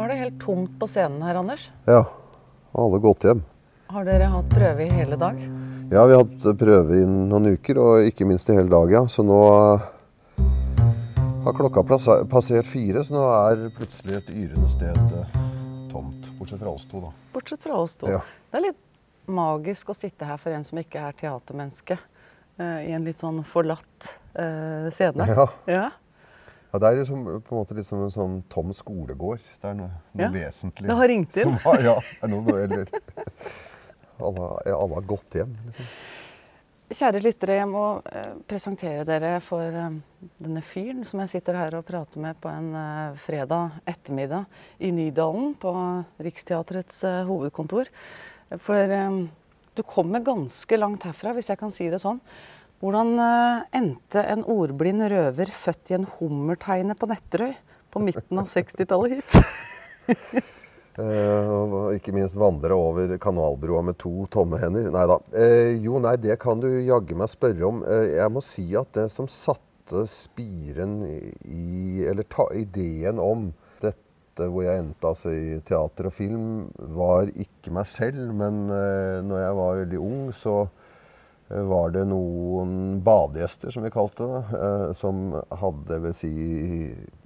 Nå er det helt tomt på scenen her, Anders. Ja. Alle gått hjem. Har dere hatt prøve i hele dag? Ja, vi har hatt prøve i noen uker, og ikke minst i hele dag, ja. Så nå har klokka passert fire, så nå er plutselig et yrende sted eh, tomt. Bortsett fra oss to, da. Bortsett fra oss to. Ja. Det er litt magisk å sitte her for en som ikke er teatermenneske. eh, I en litt sånn forlatt uh, scene. Ja. Ja. Ja, Det er liksom, på en måte litt som en sånn tom skolegård. Det er noe, noe Ja, vesentlig. det har ringt inn. Som, ja, er noe, eller, alle, alle har gått hjem. Liksom. Kjære lyttere, jeg må eh, presentere dere for eh, denne fyren som jeg sitter her og prater med på en eh, fredag ettermiddag i Nydalen på Riksteatrets hovedkontor. For du kommer ganske langt herfra, hvis jeg kan si det sånn. Hvordan eh, endte en ordblind røver født i en hummerteine på Netterøy på midten av 60-tallet hit? Eh, og ikke minst vandre over kanalbrua med to tomme hender. Nei da. Eh, jo, nei, det kan du jaggu meg spørre om. Jeg må si at det som satte spiren i Eller ta, ideen om dette hvor jeg endte altså i teater og film, var ikke meg selv. Men når jeg var veldig ung, så var det noen badegjester, som vi kalte det, eh, som hadde vil si,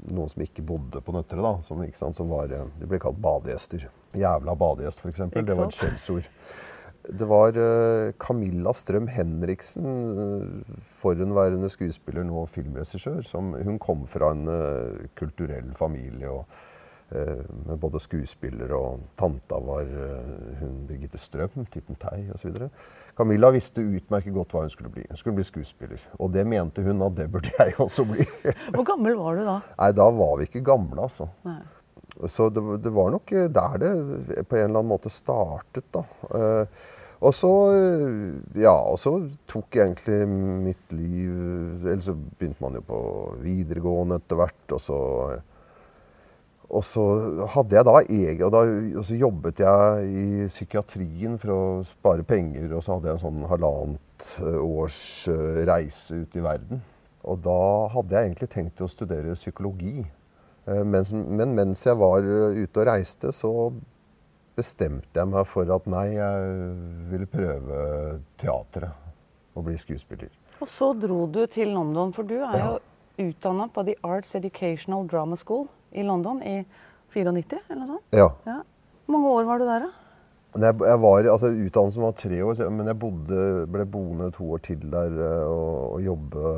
noen som ikke bodde på Nøtterøy. da, som, sant, som var, eh, De ble kalt badegjester. Jævla badegjest, f.eks. Det var et skjellsord. Det var eh, Camilla Strøm Henriksen, eh, forhenværende skuespiller, nå filmregissør. som Hun kom fra en eh, kulturell familie. og eh, med både skuespiller og tanta var eh, hun Birgitte Strøm, Titten Tei osv. Camilla visste utmerket godt hva hun skulle bli. Hun skulle bli skuespiller. Og det mente hun at det burde jeg også bli. Hvor gammel var du da? Nei, da var vi ikke gamle, altså. Nei. Så det, det var nok eh, der det på en eller annen måte startet, da. Eh, og så, eh, ja, og så tok egentlig mitt liv Eller så begynte man jo på videregående etter hvert, og så og så hadde jeg da egen, og, da, og så jobbet jeg i psykiatrien for å spare penger, og så hadde jeg en sånn halvannet eh, års eh, reise ut i verden. Og da hadde jeg egentlig tenkt å studere psykologi. Men, men mens jeg var eh, ute og reiste, så bestemte jeg meg for at nei, jeg ville prøve teatret. Og bli skuespiller. Og så dro du til London, for du er jo utdanna på The Arts Educational Drama School i London i 94, eller noe sånt? Ja. Ja. Hvor mange år var du der, da? Jeg, jeg var, altså Utdannelsen var tre år, men jeg bodde, ble boende to år til der eh, og, og jobbe.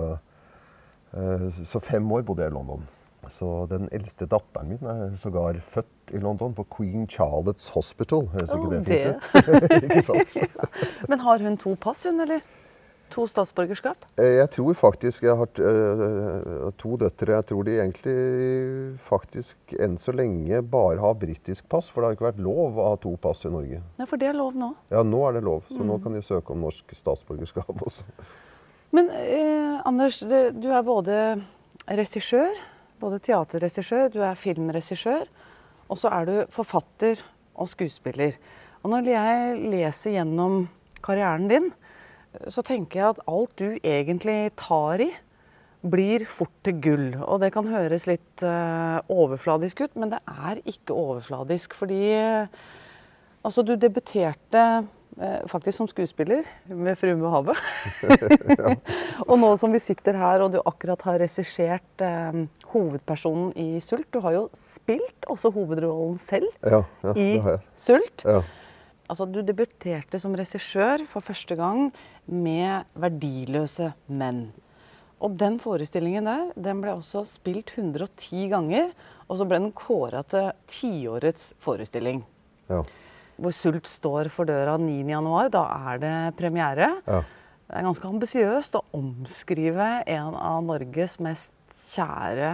eh, Så fem år bodde jeg i London. Så den eldste datteren min er sågar født i London, på Queen Charlottes Hospital. Høres ikke Å, det det. fint ut? ikke sant? Men har hun to pass, hun, eller? To statsborgerskap? Eh, Jeg tror faktisk jeg har eh, to døtre. Jeg tror de egentlig faktisk enn så lenge bare har britisk pass. For det har ikke vært lov å ha to pass i Norge. Ja, for det er lov nå. Ja, nå er det lov. Så Mm. nå kan de søke om norsk statsborgerskap også. Men eh, Anders, du er både regissør, både teaterregissør, du er filmregissør, og så er du forfatter og skuespiller. Og når jeg leser gjennom karrieren din, så tenker jeg at alt du egentlig tar i, blir fort til gull. Og det kan høres litt uh, overfladisk ut, men det er ikke overfladisk. Fordi uh, altså, du debuterte uh, faktisk som skuespiller med 'Frue med havet'. og nå som vi sitter her og du akkurat har regissert hovedpersonen i 'Sult', du har jo spilt også hovedrollen selv Ja, ja i. 'Sult'. Ja. Altså, du debuterte som regissør for første gang med 'Verdiløse menn'. Og den forestillingen der den ble også spilt 110 ganger. Og så ble den kåra til tiårets forestilling. Ja. Hvor Sult står for døra 9.1. Da er det premiere. Ja. Det er ganske ambisiøst å omskrive en av Norges mest kjære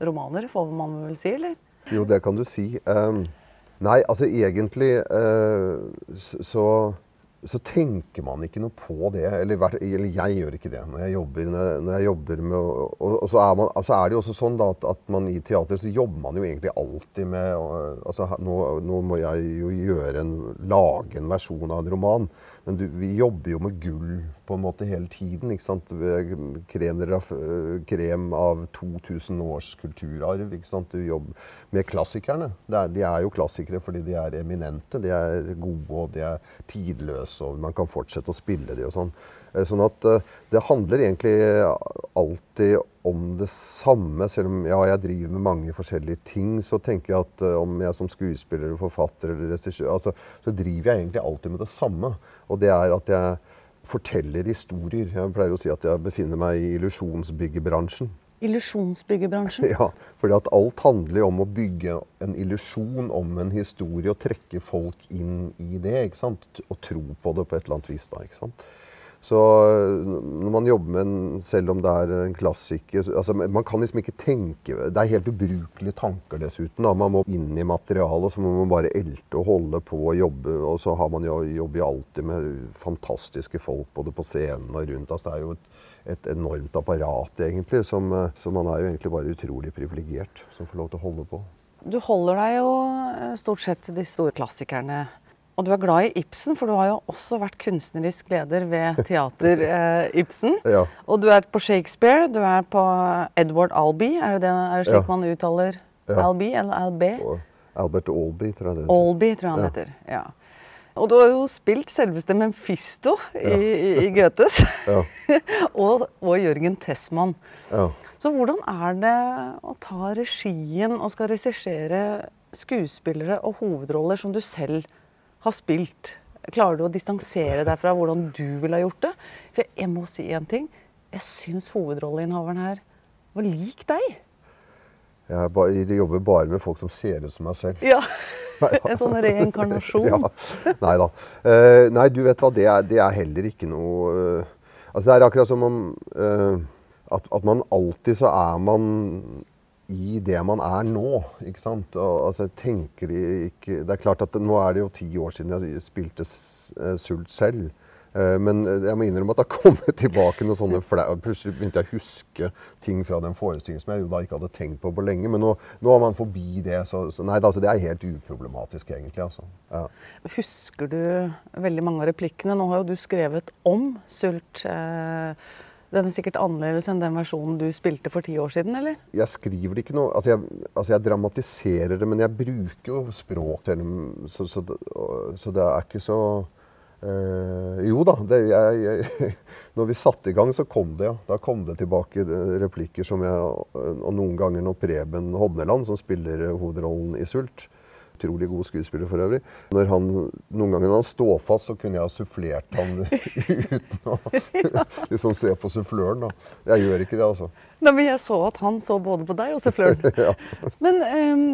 romaner, får man vel si, eller? Jo, det kan du si. Um, nei, altså egentlig uh, så, så tenker man ikke noe på det. Eller, eller jeg gjør ikke det når jeg jobber, når jeg, jobber med og, og så, er man, altså er det jo også sånn da, at, at man i teater så jobber man jo egentlig alltid med og, altså, nå, nå må jeg jo gjøre en, lage en versjon av en roman, men du, vi jobber jo med gull på en måte hele tiden. ikke sant? Krem, krem av 2000 års kulturarv. ikke sant? Du jobber med klassikerne. Er, de er jo klassikere fordi de er eminente. De er gode og de er tidløse, og man kan fortsette å spille de og sånn. Eh, sånn at eh, det handler egentlig alltid om det samme. Selv om ja, jeg driver med mange forskjellige ting, så tenker jeg at om jeg som skuespiller, forfatter eller regissør altså, Så driver jeg egentlig alltid med det samme. Og det er at jeg forteller historier. Jeg pleier å si at jeg befinner meg i illusjonsbyggebransjen. Illusjonsbyggebransjen? Ja, fordi at alt handler om å bygge en illusjon om en historie og trekke folk inn i det. ikke sant? Og tro på det på et eller annet vis. da, ikke sant? Så når man jobber med en, selv om det er en klassiker altså Man kan liksom ikke tenke Det er helt ubrukelige tanker dessuten. Da. Man må inn i materialet, så må man bare elte og holde på og jobbe. Og så har man jo jobber jo alltid med fantastiske folk både på scenen og rundt. Altså, det er jo et, et enormt apparat, egentlig. Som, så man er jo egentlig bare utrolig privilegert som får lov til å holde på. Du holder deg jo stort sett til de store klassikerne og du er glad i Ibsen, for du har jo også vært kunstnerisk leder ved Teater eh, Ibsen. Ja. Og du er på Shakespeare, du er på Edward Albee, er det, det, er det slik ja. man uttaler ja. Albee eller Albee? Albert Albee, tror jeg det heter. Albee, tror jeg han heter. ja. Og du har jo spilt selveste Memfisto i, i, i Goethes. og, og, Jørgen Tessmann. Så hvordan er det å ta regien og skal regissere skuespillere og hovedroller som du selv har spilt. Klarer du å distansere deg fra hvordan du ville ha gjort det? For jeg må si en ting. Jeg syns hovedrolleinnehaveren her var lik deg. Jeg, ba, jeg, jobber bare med folk som ser ut som meg selv. Ja, En sånn reinkarnasjon. ja. Nei da. Uh, nei, du vet hva, det er, det er heller ikke noe uh, Altså, det er akkurat som om uh, at, at, man alltid så er man i det man er nå. ikke sant? Og, altså, tenker de ikke, Det er klart at Nå er det jo ti år siden jeg spilte eh, Sult selv. Eh, men jeg må innrømme at det har kommet tilbake noen sånne flau Plutselig begynte jeg å huske ting fra den forestillingen som jeg da ikke hadde tenkt på på lenge. Men nå, nå er man forbi det. Så, så nei, altså, det er helt uproblematisk, egentlig. Altså. Ja. Husker du veldig mange av replikkene? Nå har jo du skrevet om Sult. Eh, den er sikkert annerledes enn den versjonen du spilte for ti år siden, eller? Jeg skriver det ikke noe Altså, jeg, altså jeg dramatiserer det, men jeg bruker jo språk så, så, så, det er ikke så øh, Jo da. Det, jeg, jeg, når vi satte i gang, så kom det, ja. Da kom det tilbake replikker som jeg Og noen ganger når Preben Hodneland, som spiller hovedrollen i Sult, utrolig god skuespiller for øvrig. Når han, noen ganger når han står fast, så kunne jeg ha sufflert han uten å liksom se på suffløren. da. Jeg gjør ikke det, altså. Nei, men Jeg så at han så både på deg og suffløren. ja. Men um,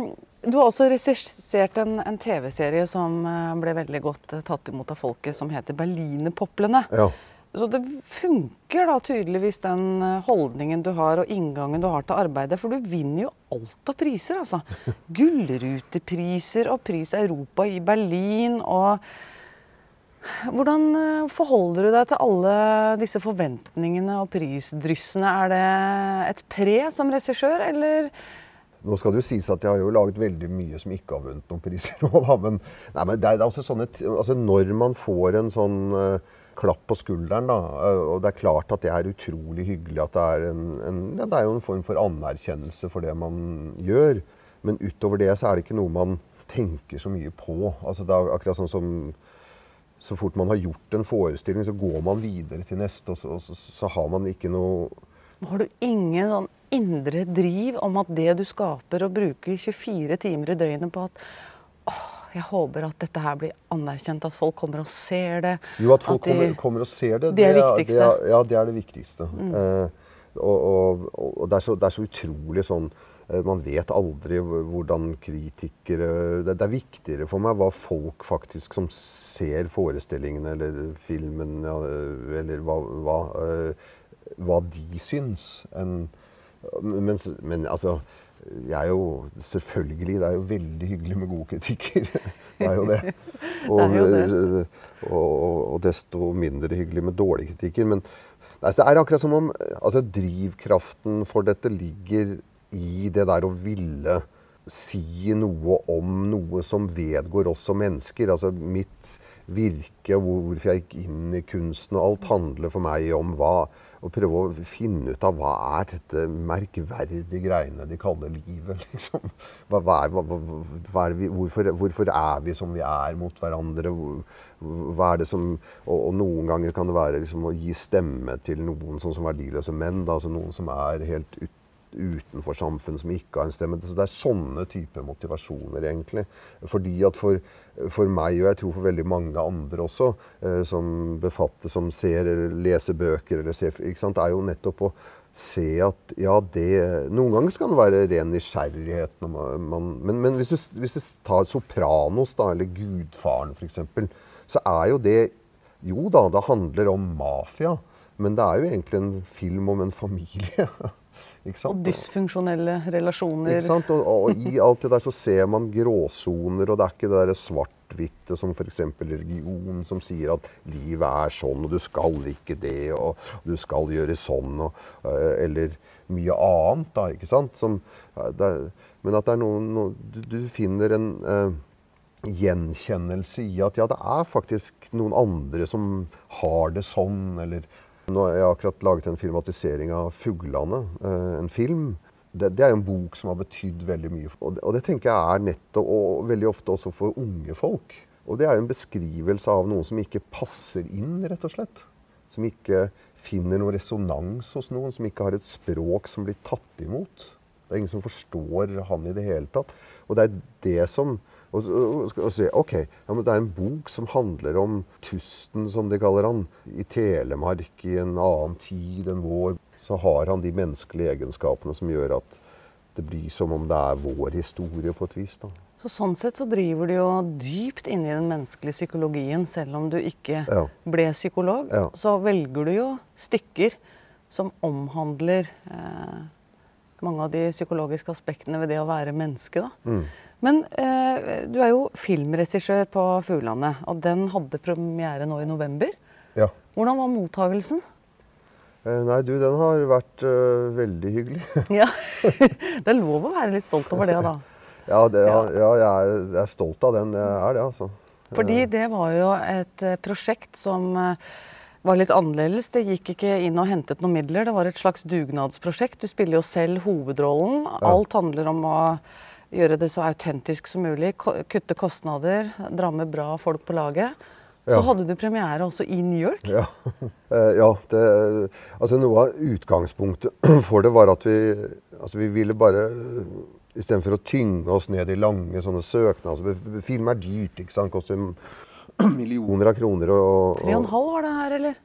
du har også regissert en, en TV-serie som eh, ble veldig godt eh, tatt imot av folket, som heter 'Berlinerpoplene'. Ja. Så det funker da tydeligvis den eh, holdningen du har og inngangen du har til arbeidet. For du vinner jo alt av priser, altså. Gullrutepriser og Pris Europa i Berlin og Hvordan eh, forholder du deg til alle disse forventningene og prisdryssene? Er det et pre som regissør, eller? Nå skal det jo sies at jeg har jo laget veldig mye som ikke har vunnet noen priser. Men, nei, men det er altså sånne altså Når man får en sånn uh, klapp på skulderen. Da. Og det er klart at det er utrolig hyggelig at det er en, en, ja, det er jo en form for anerkjennelse for det man gjør. Men utover det så er det ikke noe man tenker så mye på. Altså det er akkurat sånn som så fort man har gjort en forestilling, så går man videre til neste, og så, og så, så har man ikke noe Har du ingen sånn indre driv om at det du skaper og bruker 24 timer i døgnet på at åh, jeg håper at dette her blir anerkjent, at folk kommer og ser det. Jo, at folk at de, kommer, kommer, og ser det. Det er det viktigste. Det er, ja, det er det viktigste. Mm. Eh, og, og, og det, er så, det, er så, utrolig sånn eh, Man vet aldri hvordan kritikere det, er viktigere for meg hva folk faktisk som ser forestillingen eller filmen, ja, eller hva, hva, uh, hva de syns. enn mens, men altså jeg er jo Selvfølgelig. Det er jo veldig hyggelig med gode kritikker. det er jo det. Og, det og, og, desto mindre hyggelig med dårlige kritikker. Men det er akkurat som om altså, drivkraften for dette ligger i det der å ville si noe om noe som vedgår oss som mennesker. Altså mitt virke, hvorfor jeg gikk inn i kunsten og alt handler for meg om hva Å prøve å finne ut av hva er dette merkverdige greiene de kaller livet, liksom. Hva, hva er, hva, er vi, hvorfor, hvorfor, er vi som vi er mot hverandre? Hva er det som Og, og noen ganger kan det være liksom, å gi stemme til noen sånn som verdiløse menn. Da, altså noen som er helt ute utenfor samfunnet som ikke har en stemme. Så det er sånne typer motivasjoner, egentlig. Fordi at for, for meg, og jeg tror for veldig mange andre også, eh, som befatter, som ser eller leser bøker, eller ser, ikke sant, er jo nettopp å se at ja, det Noen ganger kan det være ren nysgjerrighet. Man, men, men hvis, du, hvis, du, tar Sopranos, da, eller Gudfaren f.eks., så er jo det Jo da, det handler om mafia. Men det er jo egentlig en film om en familie. Og dysfunksjonelle relasjoner. Ikke sant? Og, og, i alt det der så ser man gråsoner, og det er ikke det derre svart-hvitte som f.eks. religion, som sier at livet er sånn, og du skal ikke det, og du skal gjøre sånn, og, eh, eller mye annet, da, ikke sant? Som, eh, er, men at det er noe, noe du, du, finner en uh, gjenkjennelse i at ja, det er faktisk noen andre som har det sånn, eller nå har jeg akkurat laget en filmatisering av 'Fuglane', eh, en film. Det, det, er en bok som har betydd veldig mye. Og det, og det, tenker jeg er nettopp, og veldig ofte også for unge folk. Og det er en beskrivelse av noen som ikke passer inn, rett og slett. Som ikke finner noen resonans hos noen, som ikke har et språk som blir tatt imot. Det er ingen som forstår han i det hele tatt. Og det er det som og, og, og si ok, ja, det er en bok som handler om Tusten, som de kaller han, i Telemark i en annen tid enn vår. Så har han de menneskelige egenskapene som gjør at det blir som om det er vår historie på et vis. da. Så Sånn sett så driver du jo dypt inn i den menneskelige psykologien. Selv om du ikke ja. ble psykolog, ja. så velger du jo stykker som omhandler eh, mange av de psykologiske aspektene ved det å være menneske. da. Mm. Men eh, du er jo filmregissør på Fuglandet, og den hadde premiere nå i november. Ja. Hvordan var mottagelsen? Eh, nei, du, den har vært eh, veldig hyggelig. ja. Det er lov å være litt stolt over det, da. ja, det, ja. ja jeg, er, jeg, er, stolt av den. Jeg er det, altså. Fordi eh. det var jo et prosjekt som var litt annerledes. Det gikk ikke inn og hentet noen midler. Det var et slags dugnadsprosjekt. Du spiller jo selv hovedrollen. Alt handler om å gjøre det så autentisk som mulig. Kutte kostnader, dra med bra folk på laget. Så ja. hadde du premiere også i New York. Ja. Eh, ja det, altså noe av utgangspunktet for det var at vi, altså vi ville bare Istedenfor å tynge oss ned i lange sånne søknader altså, Film er dyrt. ikke sant? Koster millioner av kroner. Tre og en halv var det her, eller?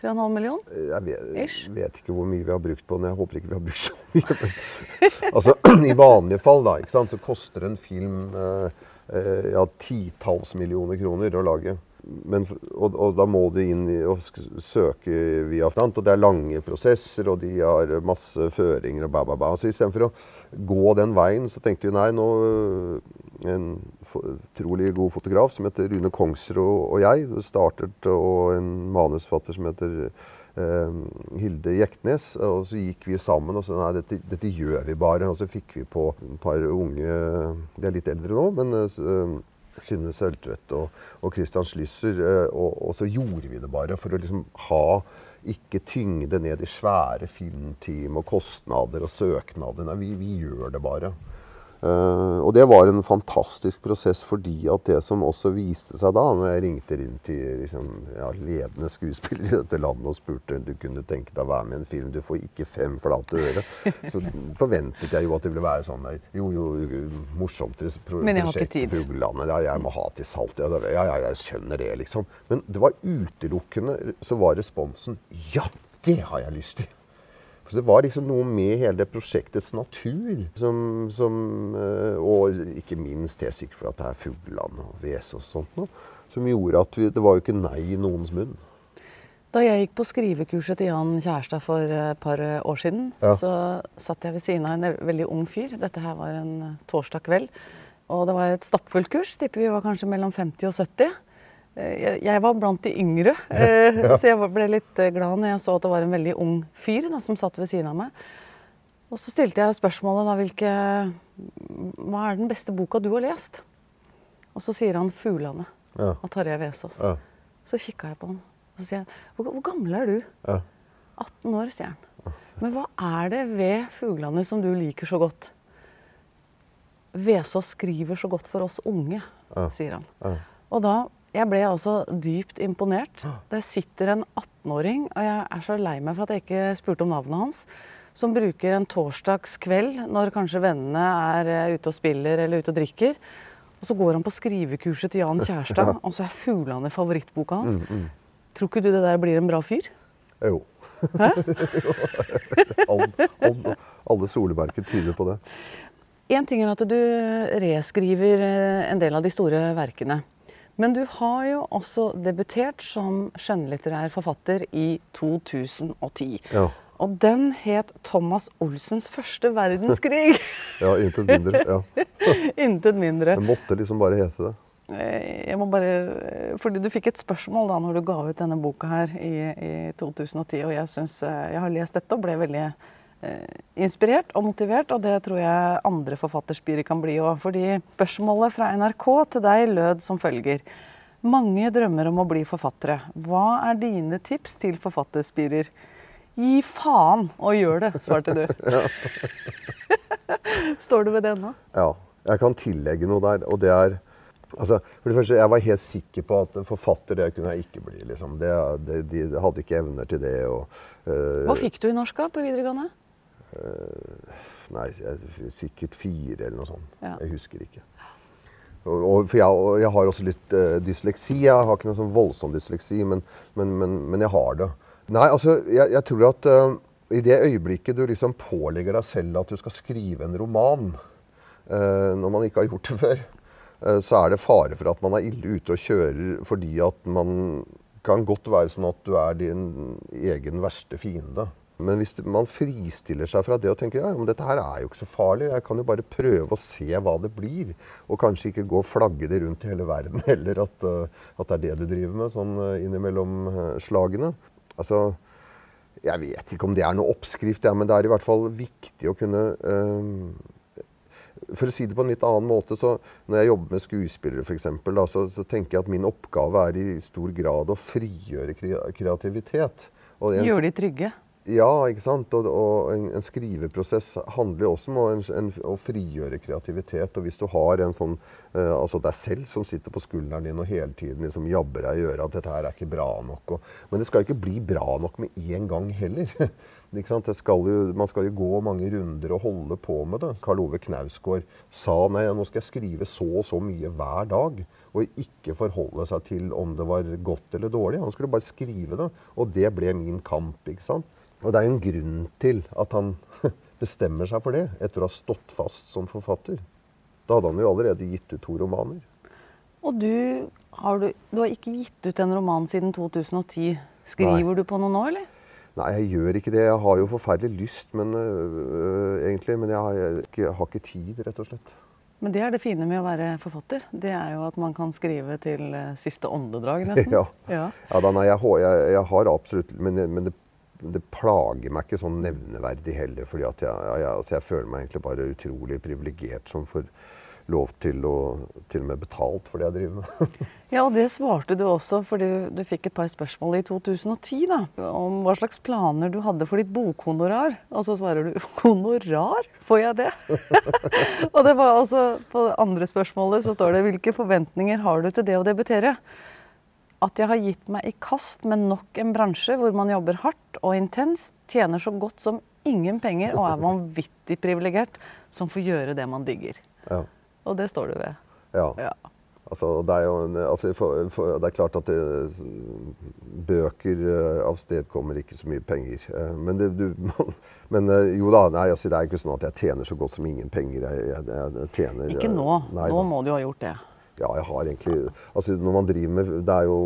3,5 millioner? Jeg vet, vet, ikke hvor mye vi har brukt på den. Jeg håper ikke vi har brukt så mye. altså, I vanlige fall da, ikke sant, så koster en film eh, eh, ja, titalls millioner kroner å lage. Men, og, og, da må du inn og søke via front, og det er lange prosesser, og de har masse føringer og ba, ba, ba. Så istedenfor å gå den veien, så tenkte vi nei, nå En utrolig god fotograf som heter Rune Kongsrud og jeg startet, og en manusfatter som heter eh, Hilde Jektnes. Og så gikk vi sammen og sa nei, dette, dette, gjør vi bare. Og så fikk vi på et par unge De er litt eldre nå, men eh, Synne Søltvedt og, og Christian Schlysser. Eh, og, og, så gjorde vi det bare for å liksom ha ikke tyngde ned i svære filmteam og kostnader og søknader. Nei, vi, vi gjør det bare. Uh, og det var en fantastisk prosess fordi at det som også viste seg da, når jeg ringte inn til liksom, ja, ledende skuespillere i dette landet og spurte du kunne tenke deg å være med i en film, du får ikke fem flate øre, så forventet jeg jo at det ville være sånn Jo, jo, morsomt pro Men jeg har ikke tid. Fuglelandet. Ja, jeg må ha til salt. Ja, ja, ja, jeg skjønner det, liksom. Men det var utelukkende så var responsen Ja, det har jeg lyst til! Så det var liksom noe med hele det prosjektets natur som, som, eh, Og ikke minst det sikkert for at det er fuglene og Vesaas og sånt noe, som gjorde at vi, det var jo ikke nei i noens munn. Da jeg gikk på skrivekurset til Jan Kjærstad for et par år siden, ja. så satt jeg ved siden av en veldig ung fyr. Dette her var en torsdag kveld. Og det var et stappfullt kurs. Tipper vi var kanskje mellom 50 og 70. Eh, jeg var blant de yngre, eh, så jeg ble litt eh, glad når jeg så at det var en veldig ung fyr da, som satt ved siden av meg. Og så stilte jeg spørsmålet da hvilke Hva er den beste boka du har lest? Og så sier han 'Fuglane' Ja. av Tarjei Vesaas. Ja. Så kikka jeg på han og så sier jeg, hvor, 'Hvor gammel er du?' Ja. 18 år, sier han. Men hva er det ved fuglene som du liker så godt? Vesaas skriver så godt for oss unge, sier han. Ja. Og da jeg ble altså dypt imponert. Der sitter en 18-åring, og jeg er så lei meg for at jeg ikke spurte om navnet hans, som bruker en torsdagskveld når kanskje vennene er eh, ute og spiller eller ute og drikker. Og så går han på skrivekurset til Jan Kjærstad, og så er fuglene favorittboka hans. Tror ikke du det der blir en bra fyr? Jo. Hæ? All, all, alle solemerker tyder på det. Én ting er at du reskriver eh, en del av de store verkene. Men du har jo også debutert som skjønnlitterær forfatter i 2010. Ja. Og den het 'Thomas Olsens første verdenskrig'. ja intet mindre. Ja. Intet mindre. Det måtte liksom bare hete det. Eh, Jeg må bare, fordi Du fikk et spørsmål da når du ga ut denne boka her i, i 2010. Og jeg synes, jeg har lest dette og ble veldig eh, inspirert og motivert. Og det tror jeg andre forfatterspirer kan bli òg. Fordi spørsmålet fra NRK til deg lød som følger. Mange drømmer om å bli forfattere. Hva er dine tips til forfatterspirer? Gi faen og gjør det, svarte du. Står du ved det nå? Ja. Jeg kan tillegge noe der, og det er altså, For det første, jeg var helt sikker på at forfatter det kunne jeg ikke bli. Liksom. Det, det, de hadde ikke evner til det. Og, uh, Hva fikk du i norsk da, på videregående? Nei, sikkert fire eller noe sånt. Ja. Jeg husker ikke. Og, og, for jeg, og jeg har også litt uh, dysleksi. Jeg har ikke noe sånn voldsom dysleksi, men, men, men, men jeg har det. Nei, altså, jeg, jeg tror at uh, i det øyeblikket du liksom pålegger deg selv at du skal skrive en roman, uh, når man ikke har gjort det før, eh, så er det fare for at man er ille ute og kjører fordi at man kan godt være sånn at du er din egen verste fiende. Men hvis man fristiller seg fra det og tenker ja, men dette her er jo ikke så farlig, jeg kan jo bare prøve å se hva det blir, og kanskje ikke gå og flagge det rundt i hele verden heller, at, eh, at det er det du driver med sånn eh, innimellom eh, slagene. Altså, jeg vet ikke om det er noe oppskrift, ja, men det er i hvert fall viktig å kunne eh, for å si det på en litt annen måte, så når jeg jobber med skuespillere eksempel, så, så tenker jeg at min oppgave er i stor grad å frigjøre kreativitet. En- Gjør de trygge? Ja, ikke sant. Og, og en, en skriveprosess handler jo også om å, en, å frigjøre kreativitet. Og hvis du har en sånn uh, Altså deg selv som sitter på skulderen din og hele tiden liksom jabber deg i øret at dette her er ikke bra nok. Og, men det skal ikke bli bra nok med en gang heller. skal jo, man skal jo gå mange runder og holde på med det. Karl Ove Knausgård sa nei, nå skal jeg skrive så og så mye hver dag. Og ikke forholde seg til om det var godt eller dårlig. Han skulle bare skrive det. Og det ble min kamp. ikke sant? Og det er jo en grunn til at han bestemmer seg for det, etter å ha stått fast som forfatter. Da hadde han jo allerede gitt ut to romaner. Og du har, du, du har ikke gitt ut en roman siden 2010. Skriver du på noe nå, eller? Nei, jeg gjør ikke det. Jeg har jo forferdelig lyst, men, øh, egentlig, men jeg har, jeg, ikke- har ikke tid, rett og slett. Men det er det fine med å være forfatter. Det er jo at man kan skrive til eh, siste åndedrag, nesten. Ja. Ja. Ja, da, nei, jeg, jeg, jeg har absolutt Men, men det, det plager meg ikke sånn nevneverdig heller. fordi jeg, jeg, altså jeg føler meg egentlig bare utrolig privilegert som får lov til å til og med betalt for det jeg driver med. Ja, og det svarte du også, fordi du fikk et par spørsmål i 2010 da, om hva slags planer du hadde for ditt bokhonorar. Og så svarer du 'honorar? Får jeg det?' og det var altså, på det andre spørsmålet så står det 'hvilke forventninger har du til det å debutere'? At jeg har gitt meg i kast med nok en bransje hvor man jobber hardt og intenst, tjener så godt som ingen penger og er vanvittig privilegert som får gjøre det man digger. Ja. Og det står du ved. ja. Ja. Altså, det er jo en, altså, for, for, det er klart at det, bøker eh, avstedkommer ikke så mye penger. Eh, Men, det, du, men eh, jo da, nei, altså, det er ikke sånn at jeg tjener så godt som ingen penger. Jeg, jeg, jeg tjener, Ikke nå. Nei, nå da. må du ha gjort det. Ja, jeg har egentlig Altså når man driver med Det er jo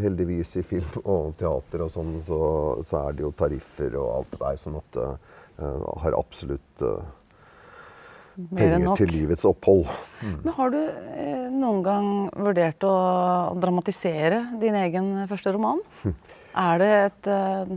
heldigvis i film og teater og sånn, så, så er det jo tariffer og alt det der. Sånn at jeg har absolutt eh, penger til livets opphold. Men har du eh, noen gang vurdert å dramatisere din egen første roman? Er det et, eh,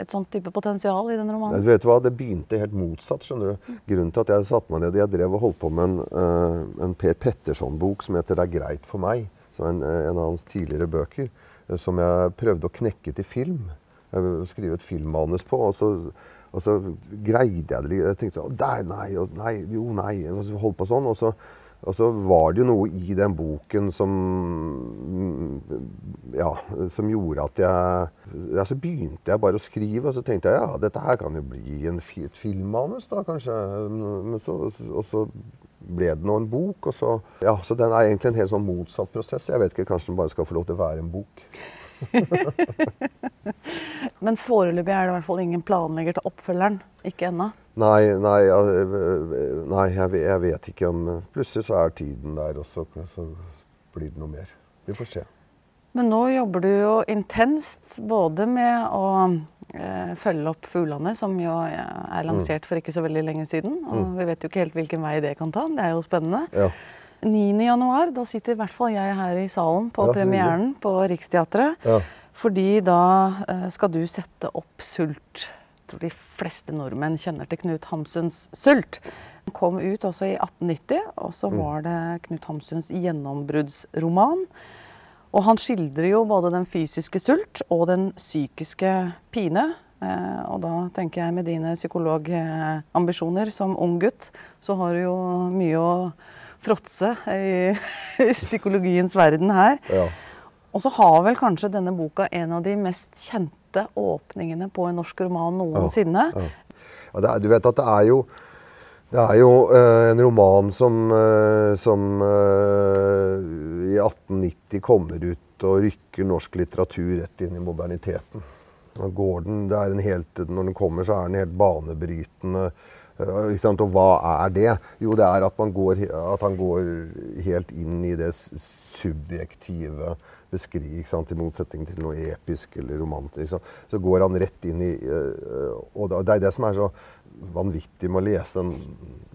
et sånt type potensial i den Nei, vet du hva, Det begynte helt motsatt. skjønner du. Grunnen til at jeg satte meg ned Jeg drev og holdt på med en, uh, en Per Petterson-bok som heter 'Det er greit for meg'. Som en, eh, en av hans tidligere bøker. eh, som jeg prøvde å knekke til film. Jeg skrive et filmmanus på. og så, og så greide jeg det litt. Jeg tenkte sånn Der, nei, nei, jo, nei. Og holdt på sånn. Og så, og så var det jo noe i den boken som mm, Ja, som gjorde at jeg ja, Så begynte jeg bare å skrive, og så tenkte jeg ja, dette her kan jo bli en, et filmmanus, da kanskje. Men så, og så ble det nå en bok. Og så, ja, så den er egentlig en helt sånn motsatt prosess. Jeg vet ikke, kanskje den bare skal få lov til å være en bok. Men foreløpig er det i hvert fall ingen planlegger til oppfølgeren. Ikke ennå. Nei, nei, nei jeg, jeg vet ikke om Plutselig så er tiden der, og så, så blir det noe mer. Vi får se. Men nå jobber du jo intenst både med å eh, følge opp Fuglene, som jo eh, er lansert for ikke så veldig lenge siden. Og vi vet jo ikke helt hvilken vei det kan ta. Det er jo spennende. Ja. 9. januar, da sitter i hvert fall jeg her i salen på Ja, premieren på Riksteatret. Ja. Fordi da eh, skal du sette opp Sult. Jeg tror de fleste nordmenn kjenner til Knut Hamsuns Sult. Den kom ut også i 1890, og så var det Knut Hamsuns gjennombruddsroman. Og han skildrer jo både den fysiske sult og den psykiske pine. Eh, og da tenker jeg med dine psykologambisjoner som ung gutt, så har du jo mye å fråtse i psykologiens verden her. Ja. Og så har vel kanskje denne boka en av de mest kjente åpningene på en norsk roman noensinne. Ja. Ja, du vet at det er jo det er jo eh, en roman som, eh, som eh, i 1890 kommer ut og rykker norsk litteratur rett inn i moderniteten. Og Gordon, det er en helt, når den kommer, så er den helt banebrytende. eh? Og hva er det? Jo, det er at, går, at han går helt inn i det subjektive beskriv, ikke sant? I motsetning til noe episk eller romantisk. Så, så går han rett inn i eh, Og det er det som er så vanvittig med å lese en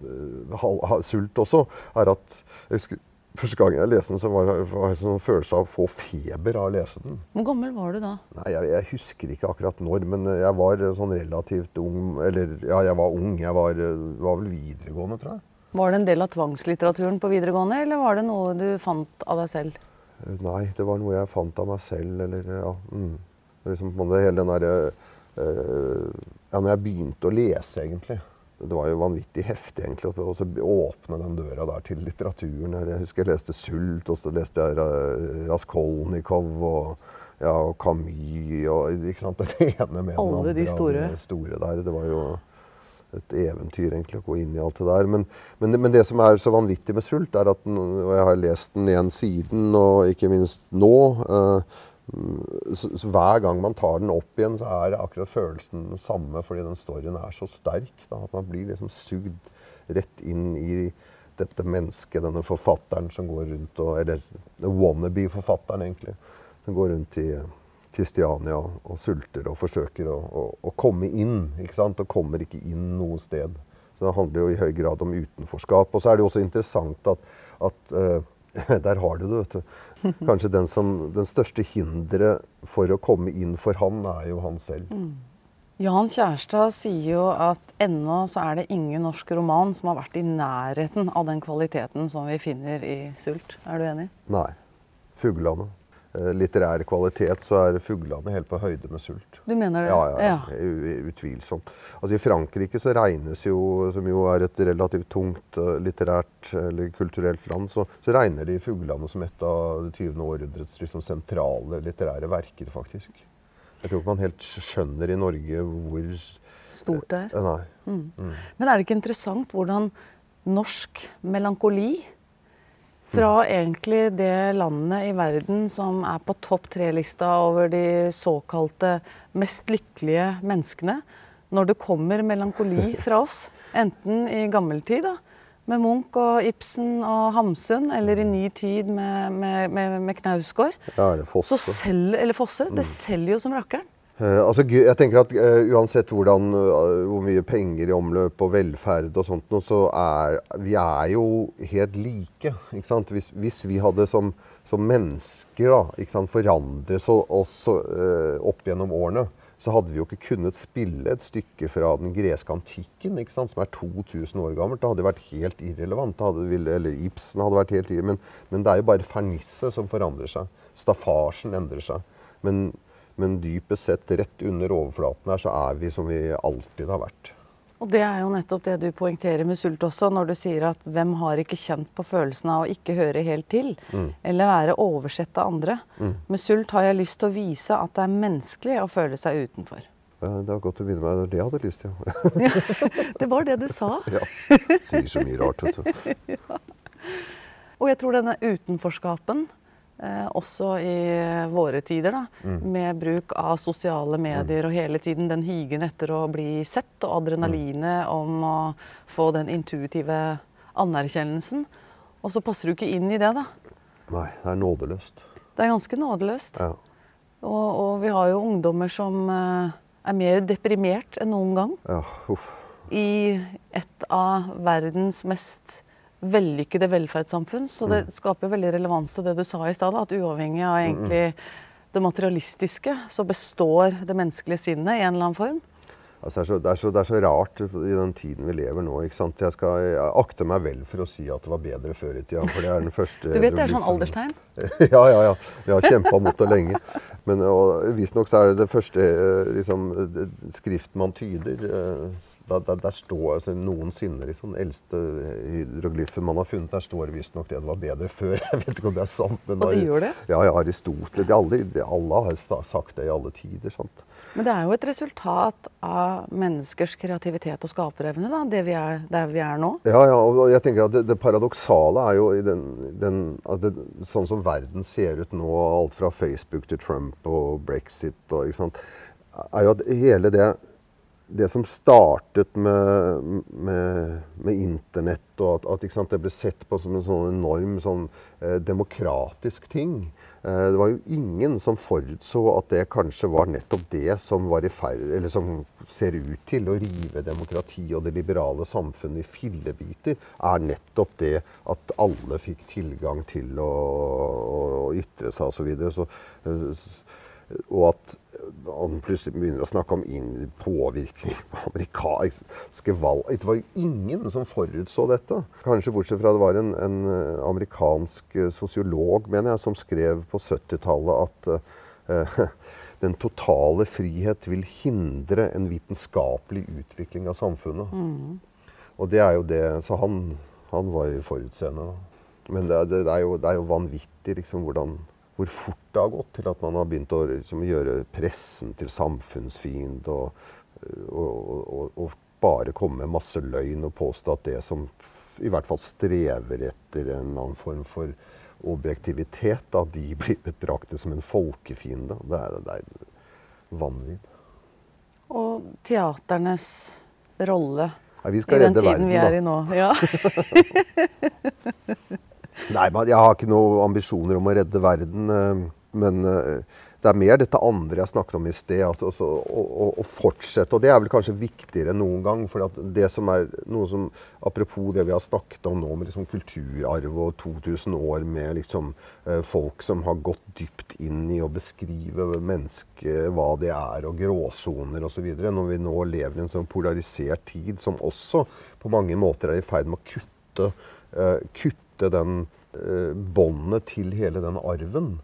eh, Sult også, er at jeg husker Første gang jeg leste den, så var det en sånn følelse av å få feber av å lese den. Hvor gammel var du da? Nei, jeg, jeg husker ikke akkurat når, men jeg var sånn relativt ung Eller ja, jeg var ung. Jeg var, var vel videregående, tror jeg. Var det en del av tvangslitteraturen på videregående, eller var det noe du fant av deg selv? Nei, det var noe jeg fant av meg selv, eller ja. Mm. Liksom hele den derre eh, Ja, når jeg begynte å lese, egentlig. Det var jo vanvittig heftig, egentlig, å så åpne den døra der til litteraturen. Jeg husker jeg leste Sult, og så leste jeg Raskolnikov og, ja, og Camus og ikke sant? det ene med den Alle andre. de store. store der. Det var jo et eventyr egentlig å gå inn i alt det der. Men, men, men det som er så vanvittig med Sult, er at og jeg har lest den igjen siden, og ikke minst nå eh, så, så Hver gang man tar den opp igjen, så er akkurat følelsen den samme, fordi den storyen er så sterk. Da, at man blir liksom sugd rett inn i dette mennesket, denne forfatteren som går rundt og Eller wannabe-forfatteren, egentlig. Som går rundt i Kristiania og, sulter og forsøker å, å, å komme inn. ikke sant? Og kommer ikke inn noe sted. Så det handler jo i høy grad om utenforskap. Og så er det jo også interessant at, at uh, Der har du det, vet du. Kanskje den, som, den største hinderet for å komme inn for han, er jo han selv. Jan Kjærstad sier jo at ennå så er det ingen norsk roman som har vært i nærheten av den kvaliteten som vi finner i Sult. Er du enig? Nei. Fuglene. Eh, litterær kvalitet, så er fuglene helt på høyde med sult. Du mener det? Ja, ja, ja. Utvilsomt. Altså I Frankrike så regnes jo, som jo er et relativt tungt eh, litterært eller kulturelt land, så, så regner de fuglene som et av det 20. århundrets liksom, sentrale litterære verker, faktisk. Jeg tror ikke man helt skjønner i Norge hvor Stort det er. eh, Nei. Men er det ikke interessant hvordan norsk melankoli fra egentlig det landet i verden som er på topp tre-lista over de såkalte mest lykkelige menneskene, når det kommer melankoli fra oss, enten i gammeltid da, med Munch og Ibsen og Hamsun, eller i ny tid med, med, med, med Knausgård, Ja, Fosse? selger, eller Fosse, det selger jo som rakkeren. Eh, altså, jeg tenker at uh, Uansett hvordan, uh, hvor mye penger i omløp og velferd og sånt, noe, så er vi er jo helt like. Ikke? Hvis, hvis vi hadde som, som mennesker da, ikke sant, forandret oss eh, opp gjennom årene, så hadde vi jo ikke kunnet spille et stykke fra den greske antikken, ikke sant, som er 2000 år gammelt. Da hadde det vært helt irrelevant. Hadde, eller Ibsen hadde vært helt irrelevant. Men, men det er jo bare fernisset som forandrer seg. Staffasjen endrer seg. Men, men dypest sett, rett under overflaten her, så er vi som vi alltid har vært. Og det er jo nettopp det du poengterer med sult også, når du sier at hvem har ikke kjent på følelsen av å ikke høre helt til, mm. eller være oversett av andre. Mm. Med sult har jeg lyst til å vise at det er menneskelig å føle seg utenfor. Det var godt å begynne med det jeg hadde lyst til. ja, det var det du sa. ja. Sier så mye rart, vet du. ja. Og jeg tror denne utenforskapen Eh, også i våre tider, da, mm. med bruk av sosiale medier og hele tiden den higen etter å bli sett, og adrenalinet mm. om å få den intuitive anerkjennelsen. Og så passer du ikke inn i det, da. Nei, det er nådeløst. Det er ganske nådeløst. Ja. Og, og, vi har jo ungdommer som eh, er mer deprimert enn noen gang. Ja, uff. I et av verdens mest vellykkede velferdssamfunn. Så det mm. skaper veldig relevans til det du sa i stad, at uavhengig av egentlig det materialistiske, så består det menneskelige sinnet i en eller annen form. Altså, det, er så, det, er så, det, er så, rart i den tiden vi lever nå. ikke sant? Jeg skal jeg akte meg vel for å si at det var bedre før i tida. for det er den første... Du vet det er sånn alderstegn? ja, ja, ja. Jeg har kjempa mot det lenge. Men visstnok er det det første eh, liksom, skrift man tyder. Der, der, der, står altså, noensinne liksom, Den eldste hydroglyfen man har funnet, der står visstnok det det var bedre før. Jeg vet ikke om det er sant. Men og det gjør det? Ja, ja Aristoteles. Alle, alle, har sagt det i alle tider. sant? Men det er jo et resultat av menneskers kreativitet og skaperevne, da, det vi er, der vi er nå? Ja, ja og jeg tenker at det, det paradoksale er jo den, den det, Sånn som verden ser ut nå, alt fra Facebook til Trump og brexit og ikke sant, er jo at hele det det som startet med, med, med Internett, og at, at sant, det ble sett på som en sånn enorm sånn, eh, demokratisk ting eh, Det var jo ingen som forutså at det kanskje var nettopp det som, ferd, som ser ut til å rive demokrati og det liberale samfunnet i fillebiter, er nettopp det at alle fikk tilgang til å, å, å ytre seg osv. Så, så, eh, og at han plutselig begynner å snakke om påvirkning på amerikanske valg. Det var jo ingen som forutså dette. Kanskje bortsett fra det var en, en eh, amerikansk eh, sosiolog mener jeg, som skrev på 70-tallet at uh, den totale frihet vil hindre en vitenskapelig utvikling av samfunnet. Mm. Og det er jo det Så han, han var jo forutseende. Men det, det, det, er jo, det, er jo, vanvittig liksom, hvordan hvor fort det har gått til at man har begynt å liksom, gjøre pressen til samfunnsfiende. Og, og, og, og, bare komme med masse løgn og påstå at det som i hvert fall strever etter en annen form for objektivitet, da, de blir betraktet som en folkefiende. Det er, det er vanvidd. Og teaternes rolle Nei, i den tiden verden, vi er i nå. Ja. Nei, jeg har ikke noen ambisjoner om å redde verden. Eh, men eh, det er mer dette andre jeg snakket om i sted. Altså, altså, å, å, å, fortsette. Og det er vel kanskje viktigere enn noen gang. For det som er noe som Apropos det vi har snakket om nå med liksom kulturarv og 2000 år med liksom, eh, folk som har gått dypt inn i å beskrive mennesket, hva det er, og gråsoner osv. Når vi nå lever i en sånn polarisert tid som også på mange måter er i ferd med å kutte, uh, kutte den eh, båndet til hele den arven.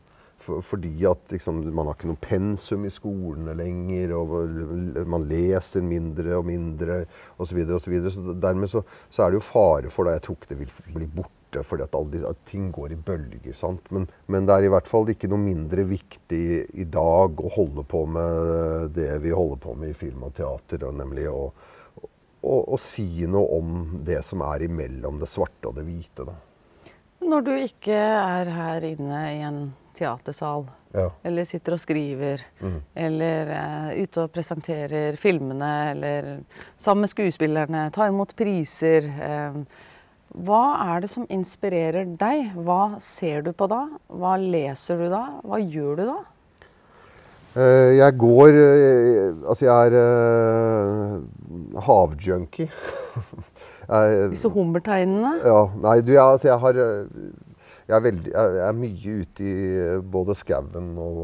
For, fordi at liksom, man har ikke noe pensum i skolene lenger, og man leser mindre og mindre osv. Så, videre, og så, videre. så dermed så, så, er det jo fare for da jeg tror ikke det vil bli borte, fordi at, alle, at ting går i bølger. sant? Men, men, det er i hvert fall ikke noe mindre viktig i dag å holde på med det vi holder på med i film og teater, og nemlig å, å, å si noe om det som er imellom det svarte og det hvite. da. Når du ikke er her inne i en teatersal, ja. eller sitter og skriver, mm. eller uh, ute og presenterer filmene, eller sammen med skuespillerne, tar imot priser. Uh, hva er det som inspirerer deg? Hva ser du på da? Hva leser du da? Hva gjør du da? Uh, jeg går Altså, jeg er havjunkie. Disse hummerteinene? Ja. Nei, du, jeg, altså, jeg har jeg, er veldig, jeg er mye ute i eh, både skauen og,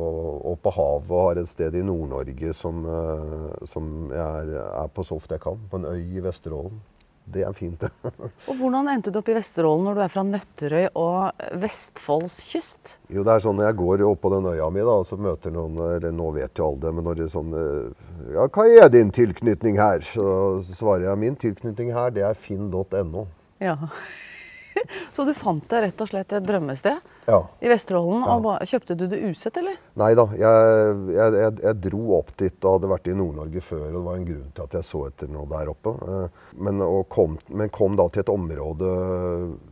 og, på havet og har et sted i Nord-Norge som, eh, som jeg er, er, på så ofte jeg kan. På en øy i Vesterålen. Det er fint, det. og Hvordan endte du opp i Vesterålen når du er fra Nøtterøy og Vestfolds kyst? Jo, det er sånn Når jeg går opp på den øya mi, da, så møter noen Eller nå vet jo alle det, men når det er sånn Ja, hva er din tilknytning her? Så svarer jeg min tilknytning her, det er finn.no. Ja. Så du fant deg rett og slett et drømmested ja. i Vesterålen. Ja. Og kjøpte du det usett, eller? Nei da. Jeg, jeg, jeg, jeg, dro opp dit og hadde vært i Nord-Norge før. og Det var en grunn til at jeg så etter noe der oppe. Eh, men kom, men kom da til et område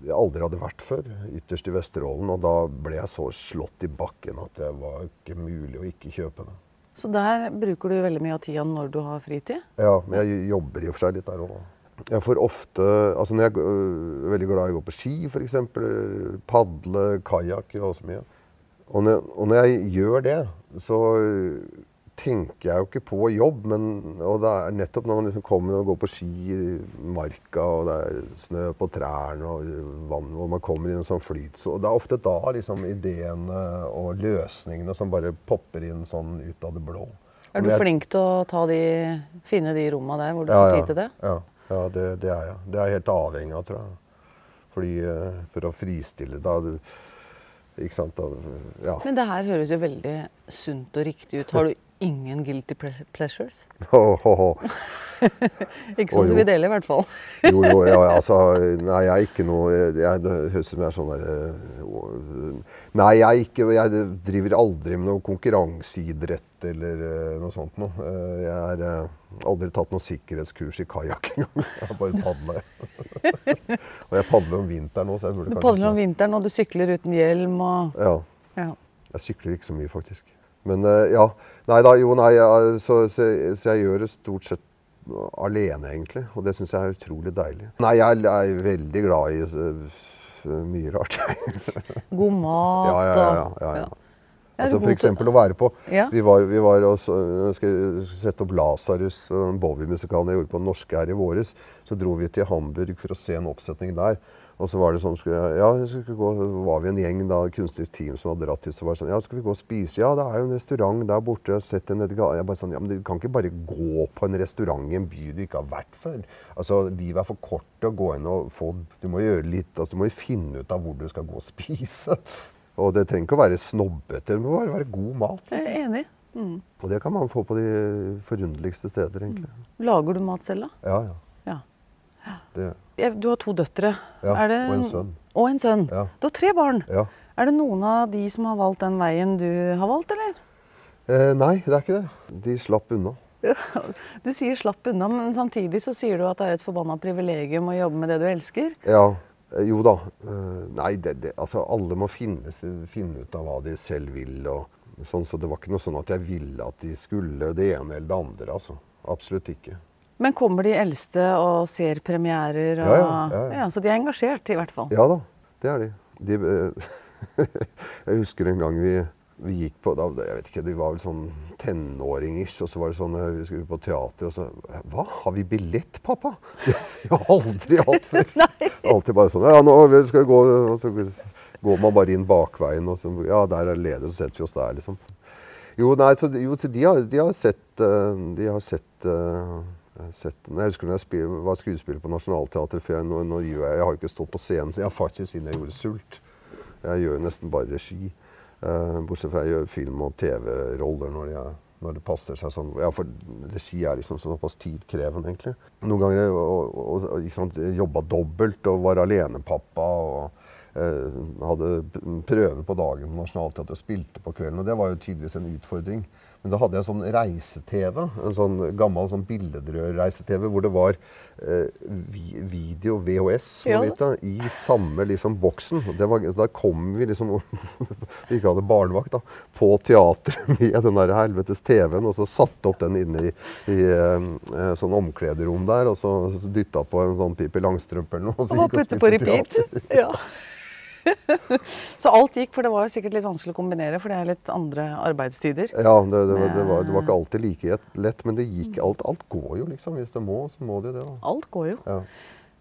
jeg aldri hadde vært før, ytterst i Vesterålen. Og da ble jeg så slått i bakken at det var ikke mulig å ikke kjøpe det. Så der bruker du veldig mye av tida når du har fritid? Ja, men jeg jobber i og for seg litt der òg. Jeg får ofte altså når Jeg er øh, veldig glad i å gå på ski, f.eks. Padle, kajakk og så mye. Og når, og når, jeg gjør det, så tenker jeg jo ikke på jobb. Men, og det er nettopp når man liksom kommer og går på ski i marka, og det er snø på trærne og vann, og man kommer i en sånn flyt så Det er ofte da liksom ideene og løsningene som bare popper inn sånn ut av det blå. Er du flink til å de, finne de romma der hvor du ja, får tid til det? Ja. Ja, det, det, er jeg. Det er jeg helt avhengig av, tror jeg. Fordi uh, For å fristille da du, Ikke sant. Da, ja. Men det her høres jo veldig sunt og riktig ut. Har du ingen guilty pleasures? Oh, oh, oh. ikke som oh, du vil dele, i hvert fall. jo, jo, ja, altså Nei, jeg er ikke noe jeg, Det høres ut som jeg er sånn der eh, Nei, jeg, er ikke, jeg driver aldri med noe konkurranseidrett eller uh, noe sånt noe. Jeg uh, aldri tatt noe sikkerhetskurs i kajakk engang. Jeg bare padla. og jeg padler om vinteren nå, så jeg burde kanskje Du padler om vinteren, og du sykler uten hjelm og ja. ja. Jeg sykler ikke så mye, faktisk. Men ja. Nei da, jo, nei. Så, så, så jeg gjør det stort sett alene, egentlig. Og det syns jeg er utrolig deilig. Nei, jeg er veldig glad i uh, mye rart. God mat ja, ja, ja, ja, ja. Altså F.eks. å være på ja. Vi var, vi var og skulle sette opp Lasarus, Bowie-musikalen jeg gjorde på Den norske her i våres. Så dro vi til Hamburg for å se en oppsetning der. Og så var det sånn, skulle, ja, skulle gå, var vi en gjeng da, kunstnerisk team som hadde dratt til. Så var det sånn, ja, skal vi gå og spise? Ja, det er jo en restaurant der borte. Sett en Jeg bare sånn, ja, men Du kan ikke bare gå på en restaurant i en by du ikke har vært før. Altså, Livet er for kort til å gå inn og få Du må gjøre litt, altså, du må jo finne ut av hvor du skal gå og spise. Og det trenger ikke å være snobbete, det må bare være god mat. Liksom. Jeg er enig. Mm. Og det kan man få på de forunderligste steder, egentlig. Mm. Lager du mat selv, da? Ja, ja. Det. Du har to døtre. Ja, det, og en sønn. Og en sønn. Ja. Du har tre barn. Ja. Er det noen av de som har valgt den veien du har valgt, eller? Eh, nei, det er ikke det. De slapp unna. Du sier 'slapp unna', men samtidig så sier du at det er et forbanna privilegium å jobbe med det du elsker? Ja. Eh, jo da. Eh, nei, det, det, altså alle må finne, finne, ut av hva de selv vil. og sånn, Så det var ikke noe sånn at jeg ville at de skulle det ene eller det andre. altså. Absolutt ikke. Men kommer de eldste og ser premierer? Og, ja, ja, ja, ja, Så de er engasjert, i hvert fall? Ja da, det er de. de jeg husker en gang vi, vi gikk på da, jeg vet ikke, De var vel sånn tenåringer, og så var det sånn eh, vi skulle på teater, og så Hva, har vi billett, pappa? Det har vi aldri hatt før. Alltid bare sånn Ja, nå skal vi gå Og så går man bare inn bakveien, og så Ja, der er leder, så setter vi oss der, liksom. Jo, nei, så, jo, så de, har, de har sett, eh, de har sett uh, Sett, jeg husker når jeg var skuespiller på Nationaltheatret før. Nå, nå jeg, jeg, har ikke stått på scenen jeg har faktisk siden jeg gjorde 'Sult'. Jeg gjør nesten bare regi. Uh, bortsett fra jeg gjør film- og TV-roller når, når, det passer seg sånn. Ja, for regi er liksom såpass tidkrevende, egentlig. Noen ganger og, og, jobba dobbelt og var alenepappa. og uh, hadde prøve på dagen på Nationaltheatret og spilte på kvelden. Og det var jo tydeligvis en utfordring. Men da hadde jeg sånn reise-TV. En sånn gammel sånn billedrør-reise-TV hvor det var eh, video, VHS, ja. vet, i samme liksom boksen. Var, da kom vi liksom Vi ikke hadde barnevakt, da. På teatret med den der helvetes TV-en. Og så satte opp den inne i, i eh, sånn omklederom der. Og så, så dytta på en sånn Pippi Langstrømpe eller noe. Og så og gikk og spilte på repeat. ja. så alt gikk, for det var jo sikkert litt vanskelig å kombinere, for det er litt andre arbeidstider. Ja, det, det, var, det, var, det var, ikke alltid like lett, men det gikk. Alt, alt, går jo, liksom. Hvis det må, så må det jo det. Da. Alt går jo. Ja.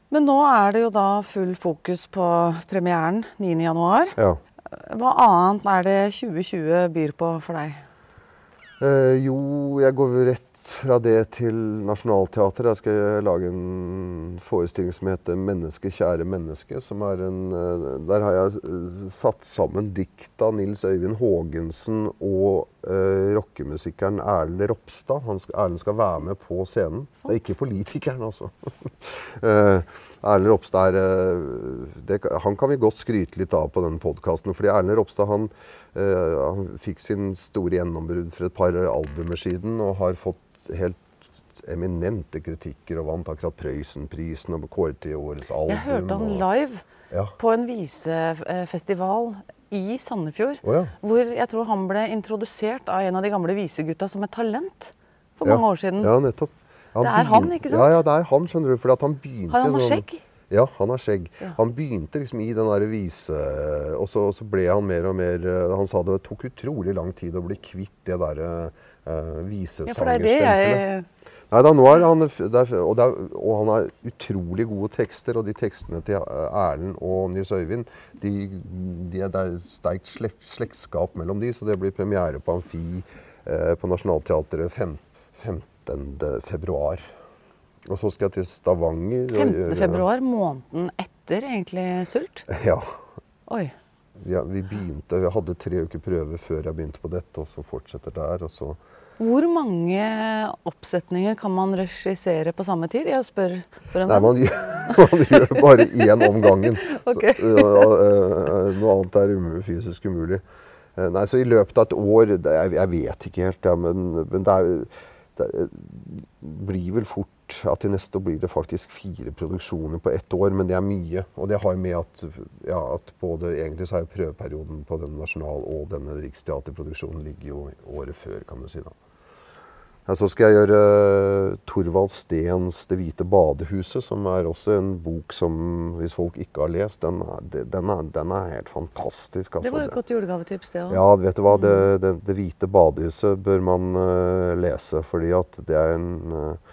Men nå er det jo da full fokus på premieren 9.1. Ja. Hva annet er det 2020 byr på for deg? Eh, jo, jeg går rett fra det til Nationaltheatret. Jeg skal lage en forestilling som heter 'Menneske, kjære menneske'. Som er en, eh, der har jeg eh, satt sammen dikt av Nils Øyvind Haagensen og uh, rockemusikeren Erlend Ropstad. Han skal, Erlend skal være med på scenen. Det er ikke politikeren, altså. uh, Erlend Ropstad er uh, det, Han kan vi godt skryte litt av på denne podkasten. fordi Erlend Ropstad han, han fikk sin store gjennombrudd for et par albumer siden og har fått helt eminente kritikker og vant akkurat Prøysenprisen og kåret til årets album. Jeg hørte han og- live Ja. på en visefestival i Sandefjord. Oh, ja. Hvor jeg tror han ble introdusert av en av de gamle visegutta som et talent for Ja. mange år siden. Ja, nettopp. Det er han, ikke sant? Ja, ja, det er han, skjønner du. Fordi han begynte Har han sånn- skjegg? Ja, han har skjegg. Ja. Han begynte liksom i den der vise... Og så, og så ble han mer og mer eh, Han sa det tok utrolig lang tid å bli kvitt det derre uh, det er det visesangerstempelet. Nei da, nå er han det er, og, det er, og han har utrolig gode tekster. Og de tekstene til eh, Erlend og Nils Øyvind, de, de er, det er sterkt slekt, slektskap mellom de, så det blir premiere på Amfi eh, på Nationaltheatret 15.2. 15. februar. Og så skal jeg til Stavanger. og 15. gjøre- februar, måneden etter egentlig Sult. Ja. Oi. Vi, vi begynte, vi hadde tre uker prøve før jeg begynte på dette, og så fortsetter der. og så... Hvor mange oppsetninger kan man regissere på samme tid? Jeg spør for en Nei, man, gjør- man gjør bare én om gangen. Ok. Så, ja, øh, noe annet er fysisk umulig. Eh, Nei, så i løpet av et år jeg, jeg vet ikke helt, ja, men, men det, er, det er- blir vel fort at til neste år blir det faktisk fire produksjoner på ett år. Men det er mye. Og det har med at, ja, at både egentlig så er prøveperioden på den nasjonal- og denne riksteaterproduksjonen ligger jo året før, kan du si. da. Ja, så skal jeg gjøre eh, Torvald Steens 'Det hvite badehuset', som er også en bok som, hvis folk ikke har lest, den er, den er, den er helt fantastisk. Det Altså. var et godt julegavetips, det òg. Ja, vet du hva. Det, det, det hvite badehuset bør man uh, lese, fordi at det er en eh,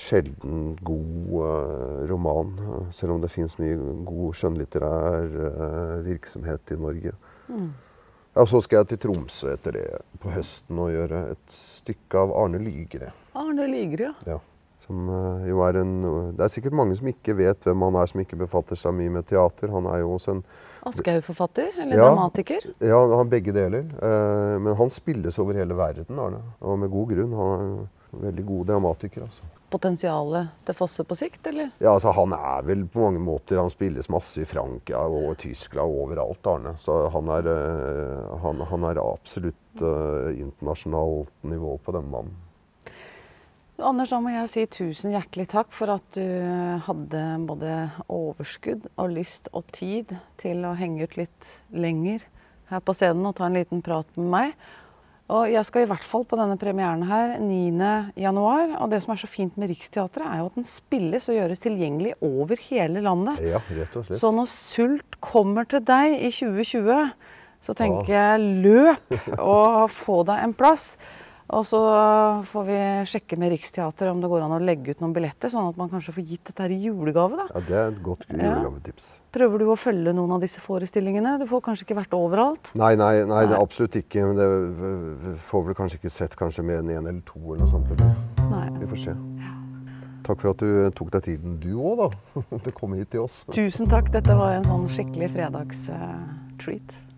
sjelden god eh, roman. eh, selv om det fins mye god skjønnlitterær eh, virksomhet i Norge. Ja, Så skal jeg til Tromsø etter det på høsten og gjøre et stykke av Arne Lygre. Arne Ligre, ja. Som er en Det er sikkert mange som ikke vet hvem han er, som ikke befatter seg mye med teater. Han er jo også en Aschehoug-forfatter, eller Ja. dramatiker. Ja, han begge deler. Men han spilles over hele verden, Arne. Og med god grunn. Han er en veldig god dramatiker, altså. Potensialet til Fosse på sikt, eller? Ja, altså Han er vel på mange måter Han spilles masse i Frankia og Tyskland og overalt, Arne. Så han er, eh, han, han er absolutt uh, internasjonalt nivå på den mannen. Anders, da må jeg si tusen hjertelig takk for at du hadde både overskudd og lyst og tid til å henge ut litt lenger her på scenen og ta en liten prat med meg. Og jeg skal i hvert fall på denne premieren her 9. januar. Og det som er så fint med Riksteatret, er jo at den spilles og gjøres tilgjengelig over hele landet. Ja, rett og slett. Så når Sult kommer til deg i 2020, så tenker jeg løp og få deg en plass. Og så får vi sjekke med Riksteatret om det går an å legge ut noen billetter, sånn at man kanskje får gitt dette her i julegave. da. Ja, Det er et godt julegavetips. Prøver du å følge noen av disse forestillingene? Du får kanskje ikke vært overalt? Nei, nei, nei, det Nei. absolutt ikke. Men det får vel kanskje ikke sett kanskje med en en eller to eller noe sånt. Nei. Vi får se. Takk for at du tok deg tiden, du òg, da. Til å komme hit til oss. Tusen takk. Dette var en sånn skikkelig fredags-treat. Takk.